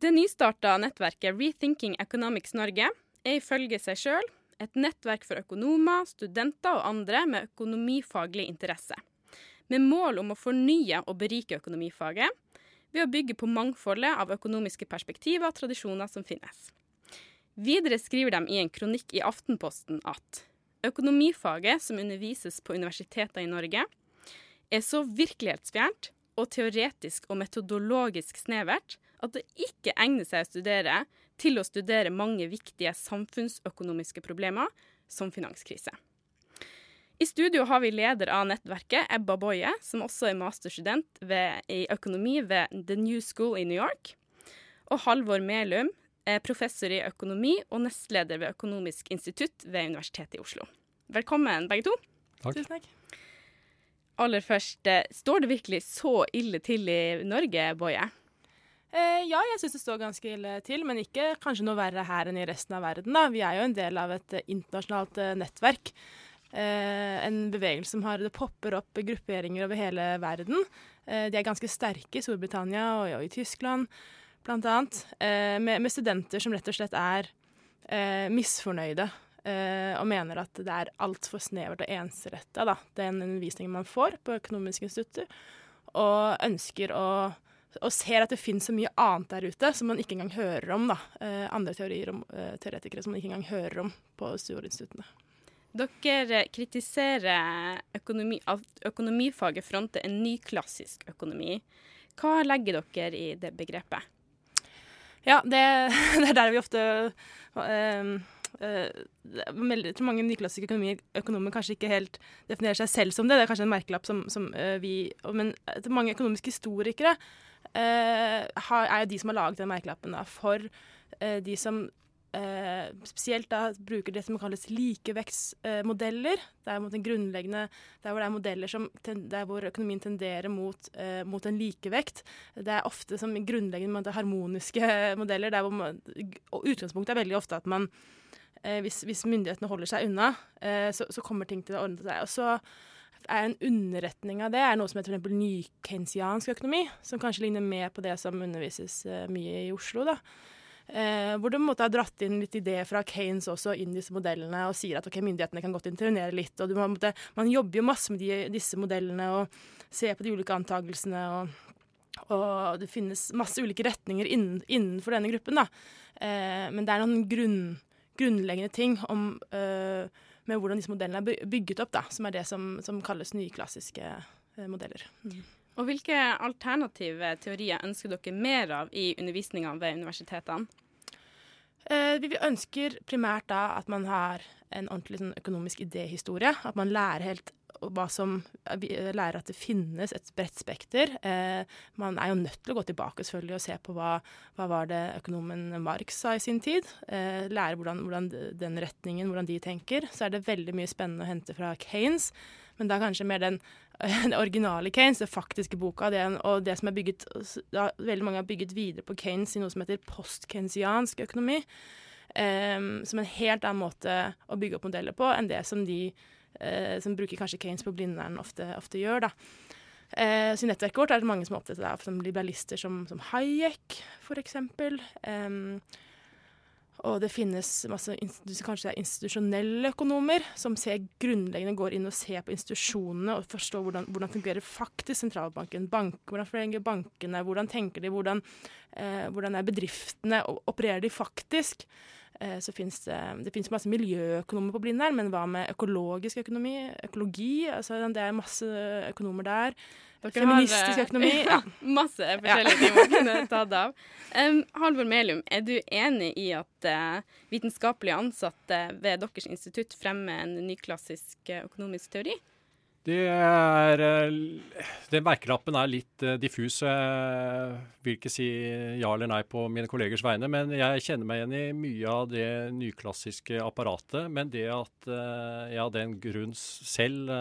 Det nystarta nettverket Rethinking Economics Norge er ifølge seg sjøl et nettverk for økonomer, studenter og andre med økonomifaglig interesse, med mål om å fornye og berike økonomifaget ved å bygge på mangfoldet av økonomiske perspektiver og tradisjoner som finnes. Videre skriver de i en kronikk i Aftenposten at økonomifaget som undervises på universiteter i Norge, er så virkelighetsfjernt og teoretisk og metodologisk snevert at det ikke egner seg å studere til å studere mange viktige samfunnsøkonomiske problemer, som finanskrise. I studio har vi leder av nettverket, Ebba Boye, som også er masterstudent ved, i økonomi ved The New School i New York. Og Halvor Melum, er professor i økonomi og nestleder ved Økonomisk institutt ved Universitetet i Oslo. Velkommen, begge to. Takk. Tusen takk. Aller først, eh, står det virkelig så ille til i Norge, Boje? Eh, ja, jeg syns det står ganske ille til, men ikke kanskje noe verre her enn i resten av verden. da. Vi er jo en del av et eh, internasjonalt nettverk. En bevegelse som har Det popper opp grupperinger over hele verden. De er ganske sterke i Storbritannia og, i Tyskland, blant annet. Med, studenter som rett og slett er misfornøyde og mener at det er altfor snevert og ensretta, da, den undervisningen man får på økonomiske institutter, og ønsker å og ser at det finnes så mye annet der ute som man ikke engang hører om. da, eh, Andre teorier om eh, teoretikere som man ikke engang hører om på studieinstituttene. Dere kritiserer økonomi, at økonomifaget fronter en ny klassisk økonomi. Hva legger dere i det begrepet? Ja, det, det er der vi ofte eh, eh, jeg tror mange nyklassiske økonomer, økonomer kanskje ikke helt definerer seg selv som det. Det er kanskje en merkelapp som, som uh, vi Men eh, mange økonomiske historikere uh, har, er jo de som har laget den merkelappen da, for de som spesielt da bruker det som kalles likevektsmodeller. det er mot en grunnleggende Der hvor det er modeller som, der hvor økonomien tenderer mot, mot en likevekt. Det er ofte som grunnleggende harmoniske modeller. Der hvor man, utgangspunktet er veldig ofte at man eh, hvis, hvis, myndighetene holder seg unna, eh, så, så, kommer ting til å ordne seg. Og så er en underretning av det er noe som heter for ny-keynesiansk økonomi, som kanskje ligner mer på det som undervises eh, mye i Oslo. da. Eh, hvor du måte har dratt inn litt ideer fra Keynes også inn disse modellene, og sier at okay, myndighetene kan godt intervenere litt. og må, måte, Man jobber jo masse med de, disse modellene og ser på de ulike antakelsene. og, og det finnes masse ulike retninger innen, innenfor denne gruppen. da. Eh, men det er noen grunn, grunnleggende ting om, eh, med hvordan disse modellene er bygget opp, da, som er det som, som kalles nyklassiske eh, modeller. Mm. Og Hvilke alternative teorier ønsker dere mer av i undervisninga ved universitetene? Eh, vi ønsker primært da at man har en ordentlig sånn, økonomisk idéhistorie. At man lærer helt hva som lærer at det finnes et bredt spekter. Eh, man er jo nødt til å gå tilbake selvfølgelig og se på hva, hva var det økonomen Marx sa i sin tid. Eh, lære hvordan, hvordan, den retningen, hvordan de tenker. Så er det veldig mye spennende å hente fra Keynes. Men da kanskje mer den, den originale Keynes, den faktiske boka, det, og det som er bygget da, Veldig mange har bygget videre på Keynes i noe som heter post-keynesiansk økonomi. Um, som en helt annen måte å bygge opp modeller på enn det som de som bruker kanskje Keynes på Blindern ofte, ofte gjør. da. Eh, så I nettverket vårt er det mange som er opptatt av som liberalister som, som Hayek, f.eks. Um, og det finnes masse kanskje institusjonelle økonomer som ser grunnleggende går inn og ser på institusjonene og forstår hvordan, hvordan fungerer faktisk sentralbanken, bank, hvordan fungerer bankene, hvordan tenker de, hvordan, eh, hvordan er bedriftene, og opererer de faktisk? Eh, så finnes det, det finnes masse miljøøkonomer på Blindern, men hva med økologisk økonomi? Økologi? Altså, det er masse økonomer der. Feministisk har, økonomi. Ja, masse forskjellige ting man kunne tatt av. Um, Halvor Melum, er du enig i at uh, vitenskapelige ansatte ved deres institutt fremmer en nyklassisk økonomisk teori? Det er, eh, den merkelappen er litt uh, diffus. Jeg vil ikke si ja eller nei på mine kollegers vegne, men jeg kjenner meg igjen i mye av det nyklassiske apparatet. Men det at uh, jeg av den grunn selv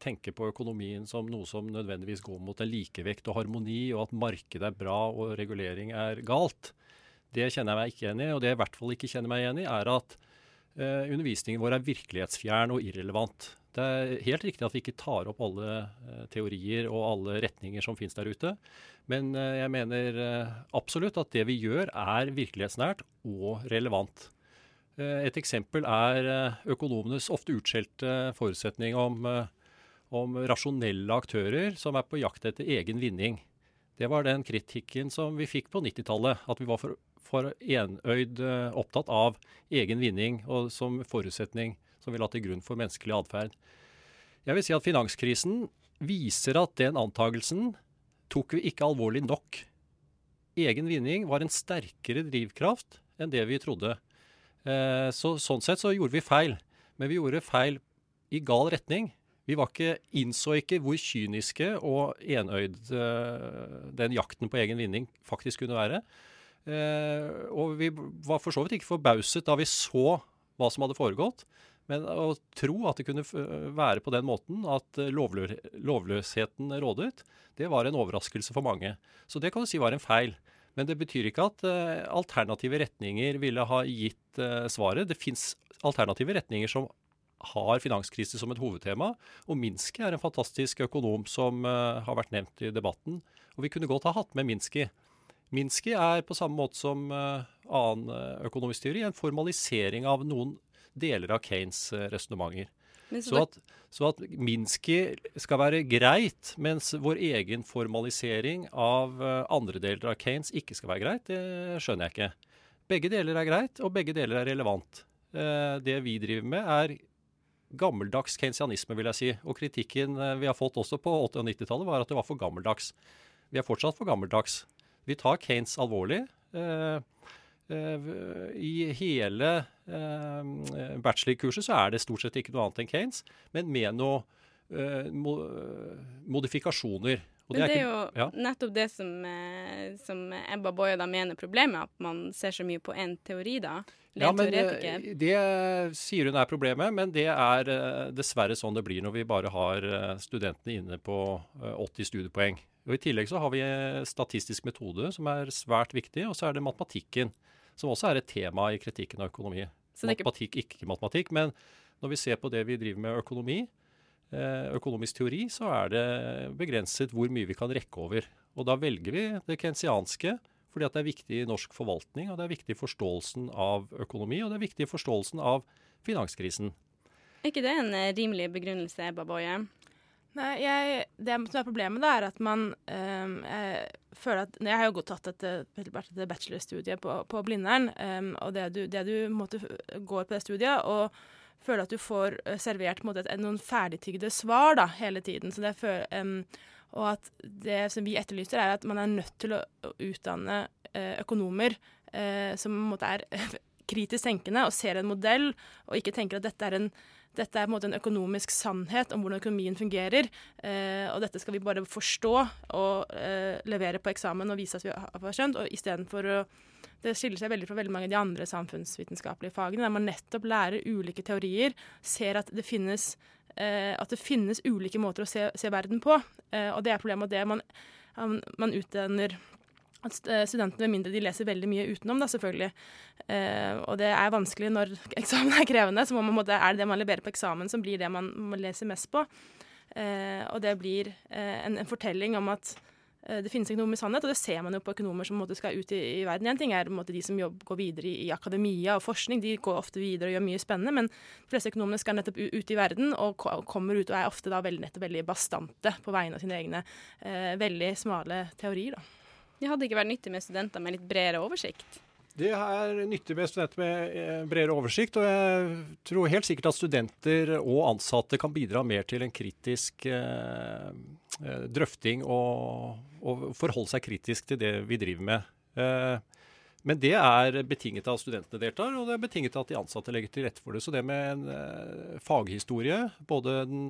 tenker på økonomien som noe som nødvendigvis går mot en likevekt og harmoni, og at markedet er bra og regulering er galt, det kjenner jeg meg ikke igjen i. Og det jeg i hvert fall ikke kjenner meg igjen i, er at undervisningen vår er virkelighetsfjern og irrelevant. Det er helt riktig at vi ikke tar opp alle eh, teorier og alle retninger som finnes der ute. Men eh, jeg mener eh, absolutt at det vi gjør er virkelighetsnært og relevant. Et eksempel er økonomenes ofte utskjelte forutsetning om, om rasjonelle aktører som er på jakt etter egen vinning. Det var den kritikken som vi fikk på 90-tallet. At vi var for, for enøyd opptatt av egen vinning og som forutsetning som vi la til grunn for menneskelig atferd. Jeg vil si at finanskrisen viser at den antagelsen tok vi ikke alvorlig nok. Egen vinning var en sterkere drivkraft enn det vi trodde. Eh, så, sånn sett så gjorde vi feil. Men vi gjorde feil i gal retning. Vi var ikke, innså ikke hvor kyniske og enøyd eh, den jakten på egen vinning faktisk kunne være. Eh, og vi var for så vidt ikke forbauset da vi så hva som hadde foregått. Men å tro at det kunne være på den måten at lovlø lovløsheten rådet, det var en overraskelse for mange. Så det kan du si var en feil. Men det betyr ikke at uh, alternative retninger ville ha gitt svaret. Det fins alternative retninger som har finanskrise som et hovedtema. Og Minsky er en fantastisk økonom som har vært nevnt i debatten. Og vi kunne godt ha hatt med Minsky. Minsky er på samme måte som annen økonomisk teori en formalisering av noen deler av Kanes resonnementer. Så, at, så at Minsky skal være greit, mens vår egen formalisering av andre deler av Kanes ikke skal være greit, det skjønner jeg ikke. Begge deler er greit, og begge deler er relevant. Det vi driver med, er gammeldags keynesianisme, vil jeg si. Og kritikken vi har fått også på 80- og 90-tallet, var at det var for gammeldags. Vi er fortsatt for gammeldags. Vi tar Kanes alvorlig. Eh, i hele eh, bachelorkurset så er det stort sett ikke noe annet enn Kanes, men med noen eh, modifikasjoner. Men det er, ikke, jo ja. nettopp det som, eh, som Ebba Boye da mener problemet, at man ser så mye på én teori, da. Ja, men eh, Det sier hun er problemet, men det er eh, dessverre sånn det blir når vi bare har studentene inne på 80 studiepoeng. Og I tillegg så har vi statistisk metode, som er svært viktig, og så er det matematikken som også er et tema i kritikken av økonomi. Matematikk, ikke matematikk, men når vi ser på det vi driver med økonomi, eh, økonomisk teori, så er det begrenset hvor mye vi kan rekke over. Og da velger vi det kensianske fordi det er viktig i norsk forvaltning, og det er viktig i forståelsen av økonomi, og det er viktig i forståelsen av finanskrisen. Er ikke det en eh, rimelig begrunnelse, Baboye? Nei, jeg, Det som er problemet, da, er at man um, jeg føler at Jeg har jo godt tatt et, et bachelorstudie på, på Blindern, um, og det du, det du måtte, går på det studiet og føler at du får eh, servert måte, noen ferdigtygde svar da, hele tiden. Så det føler, um, og at det som vi etterlyser, er at man er nødt til å, utdanne økonomer uh, som på en måte er kritisk tenkende og ser en modell, og ikke tenker at dette er en dette er på en måte en økonomisk sannhet om hvordan økonomien fungerer. Eh, og dette skal vi bare forstå og eh, levere på eksamen og vise at vi har skjønt. og istedenfor å det skiller seg veldig fra veldig mange av de andre samfunnsvitenskapelige fagene, der man nettopp lærer ulike teorier, ser at det finnes, eh, at det finnes ulike måter å se, se verden på. Og det er problemet. Og det man, man utdanner at studentene, med mindre de leser veldig mye utenom, da, selvfølgelig. Eh, og det er vanskelig når eksamen er krevende, så man, er det det man leverer på eksamen som blir det man, man leser mest på. Eh, og det blir eh, en, en, fortelling om at eh, det finnes økonomisk sannhet, og det ser man jo på økonomer som måte, skal ut i, i verden. En ting er måte, de som jobb, går videre i, i, akademia og forskning, de går ofte videre og gjør mye spennende, men de fleste økonomene skal nettopp ut i verden og kommer ut og er ofte da veldig, nettopp veldig bastante på vegne av sine egne eh, veldig smale teorier. da. Det hadde ikke vært nyttig med studenter med litt bredere oversikt? Det er nyttig med studenter med eh, bredere oversikt, og jeg tror helt sikkert at studenter og ansatte kan bidra mer til en kritisk eh, eh, drøfting og, og, forholde seg kritisk til det vi driver med. Eh, men det er betinget av at studentene deltar, og det er betinget av at de ansatte legger til rette for det. Så det med en eh, faghistorie, både den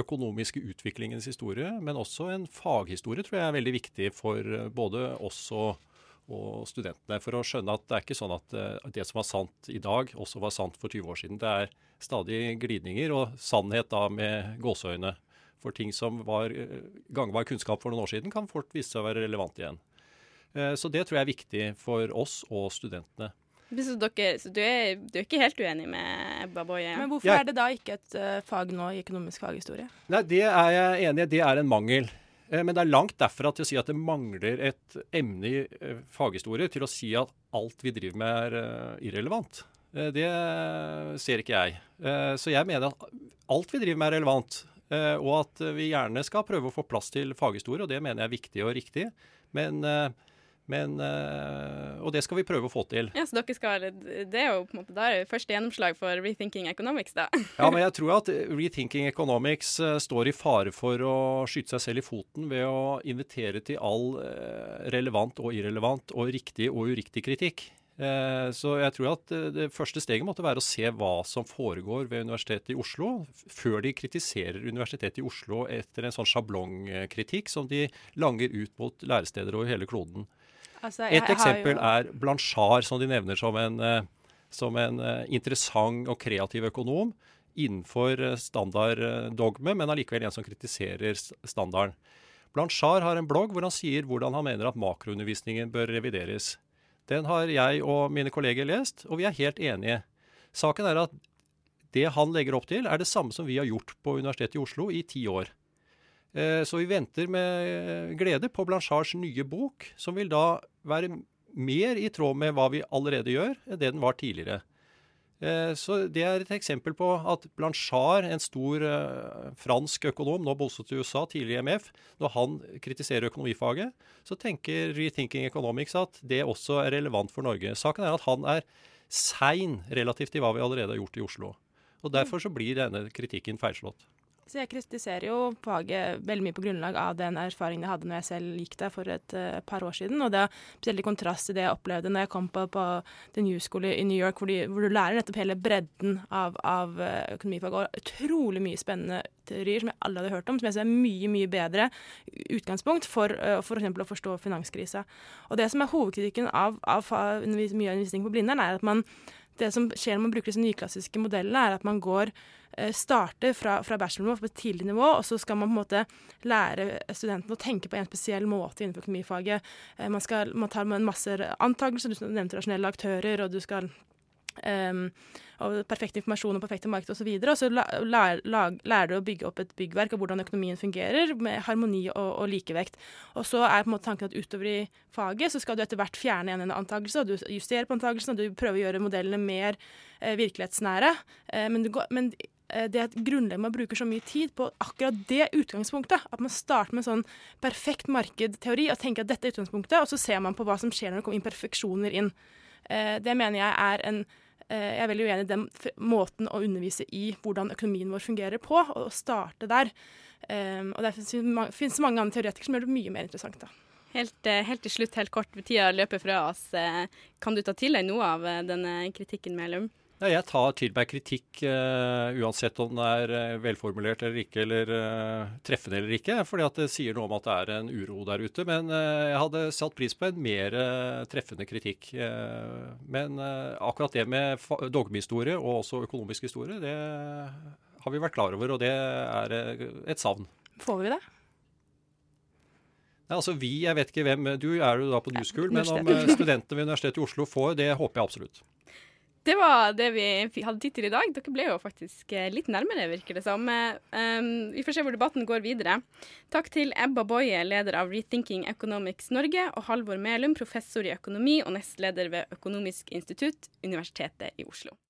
økonomiske utviklingens historie, men også en faghistorie tror jeg er veldig viktig for eh, både oss og, og, studentene. For å skjønne at det er ikke sånn at eh, det som var sant i dag, også var sant for 20 år siden. Det er stadig glidninger og sannhet da med gåseøyne. For ting som var eh, gangbar kunnskap for noen år siden, kan fort vise seg å være relevant igjen. Så det tror jeg er viktig for oss og studentene. Så, dere, så du, er, du, er, ikke helt uenig med Ebba Boye? Men hvorfor ja. er det da ikke et uh, fag nå i økonomisk faghistorie? Nei, Det er jeg enig i. Det er en mangel. Eh, men det er langt derfra til å si at det mangler et emne i uh, faghistorie til å si at alt vi driver med er uh, irrelevant. Det ser ikke jeg. Så jeg mener at alt vi driver med er relevant. Og at vi gjerne skal prøve å få plass til faghistorie, og det mener jeg er viktig og riktig. Men men, øh, og det skal vi prøve å få til. Ja, så dere skal, Det er jo på en måte, er det første gjennomslag for Rethinking Economics, da. ja, men jeg tror at Rethinking Economics uh, står i fare for å skyte seg selv i foten ved å invitere til all uh, relevant og irrelevant og riktig og uriktig kritikk. Så jeg tror at det første steget måtte være å se hva som foregår ved Universitetet i Oslo, før de kritiserer Universitetet i Oslo etter en sånn sjablongkritikk som de langer ut mot læresteder over hele kloden. Altså, Et eksempel jo... er Blanchard, som de nevner som en, eh, som en eh, interessant og kreativ økonom innenfor eh, standarddogme, men allikevel en som kritiserer standarden. Blanchard har en blogg hvor han sier hvordan han mener at makroundervisningen bør revideres. Den har jeg og mine kolleger lest, og vi er helt enige. Saken er at det han legger opp til, er det samme som vi har gjort på Universitetet i Oslo i ti år. Så vi venter med glede på Blanchards nye bok, som vil da være mer i tråd med hva vi allerede gjør, enn det den var tidligere. Eh, så Det er et eksempel på at Blanchard, en stor eh, fransk økonom, nå bosatt i USA, tidligere i MF, når han kritiserer økonomifaget, så tenker Rethinking Economics at det også er relevant for Norge. Saken er at han er sein relativt til hva vi allerede har gjort i Oslo. Og Derfor så blir denne kritikken feilslått. Så jeg kritiserer jo faget veldig mye på grunnlag av den erfaringen jeg hadde når jeg selv gikk der for et uh, par år siden. Og det er spesielt i kontrast til det jeg opplevde når jeg kom på, på The New School i New York, hvor, de, hvor, du lærer nettopp hele bredden av, av eh, økonomifag. Og utrolig mye spennende teorier som jeg alle hadde hørt om, som jeg ser er mye, mye bedre utgangspunkt for uh, for eksempel å forstå finanskrisa. Og det som er hovedkritikken av, av mye av undervisningen på Blindern, er at man det som skjer når man bruker disse nyklassiske modellene, er at man går Eh, starter fra, fra bachelornivå på et tidlig nivå, og så skal man på en måte lære studentene å tenke på en spesiell måte innenfor økonomifaget. Eh, man, skal, man tar en masse antakelser, du nevnte rasjonelle aktører, og du skal Um, og perfekt informasjon og perfekte marked osv. Og, og så lærer, lærer du å bygge opp et byggverk og hvordan økonomien fungerer, med harmoni og, og, likevekt. Og så er på en måte tanken at utover i faget så skal du etter hvert fjerne igjen en antakelse, og du justerer på antakelsen, og du prøver å gjøre modellene mer eh, virkelighetsnære. Eh, men, du, men Eh, det et grunnlag man bruker så mye tid på akkurat det utgangspunktet. At man starter med en sånn perfekt markedteori og tenker at dette er utgangspunktet, og så ser man på hva som skjer når det kommer imperfeksjoner inn. Eh, det mener jeg er en Jeg er veldig uenig i den måten å undervise i hvordan økonomien vår fungerer på, og starte der. Og det finnes mange andre teoretikere som gjør det mye mer interessant. da. Helt, helt, til slutt, helt kort, tida løper fra oss. Kan du ta til deg noe av denne kritikken, Melum? Ja, jeg tar til meg kritikk uh, uansett om den er uh, velformulert eller ikke, eller uh, treffende eller ikke. fordi at det sier noe om at det er en uro der ute. Men jeg hadde satt pris på en mer treffende kritikk. men akkurat det med dogmehistorie og også økonomisk historie, det har vi vært klar over, og det er et savn. Får vi det? Nei, altså vi, jeg vet ikke hvem, Du er jo da på New School, men om studentene ved Universitetet i Oslo får, det håper jeg absolutt. Det var det vi hadde tid til i dag. Dere ble jo faktisk eh, litt nærmere, virker det som. Um, vi får se hvor debatten går videre. Takk til Ebba Boye, leder av Rethinking Economics Norge, og Halvor Melum, professor i økonomi og nestleder ved Økonomisk institutt, Universitetet i Oslo.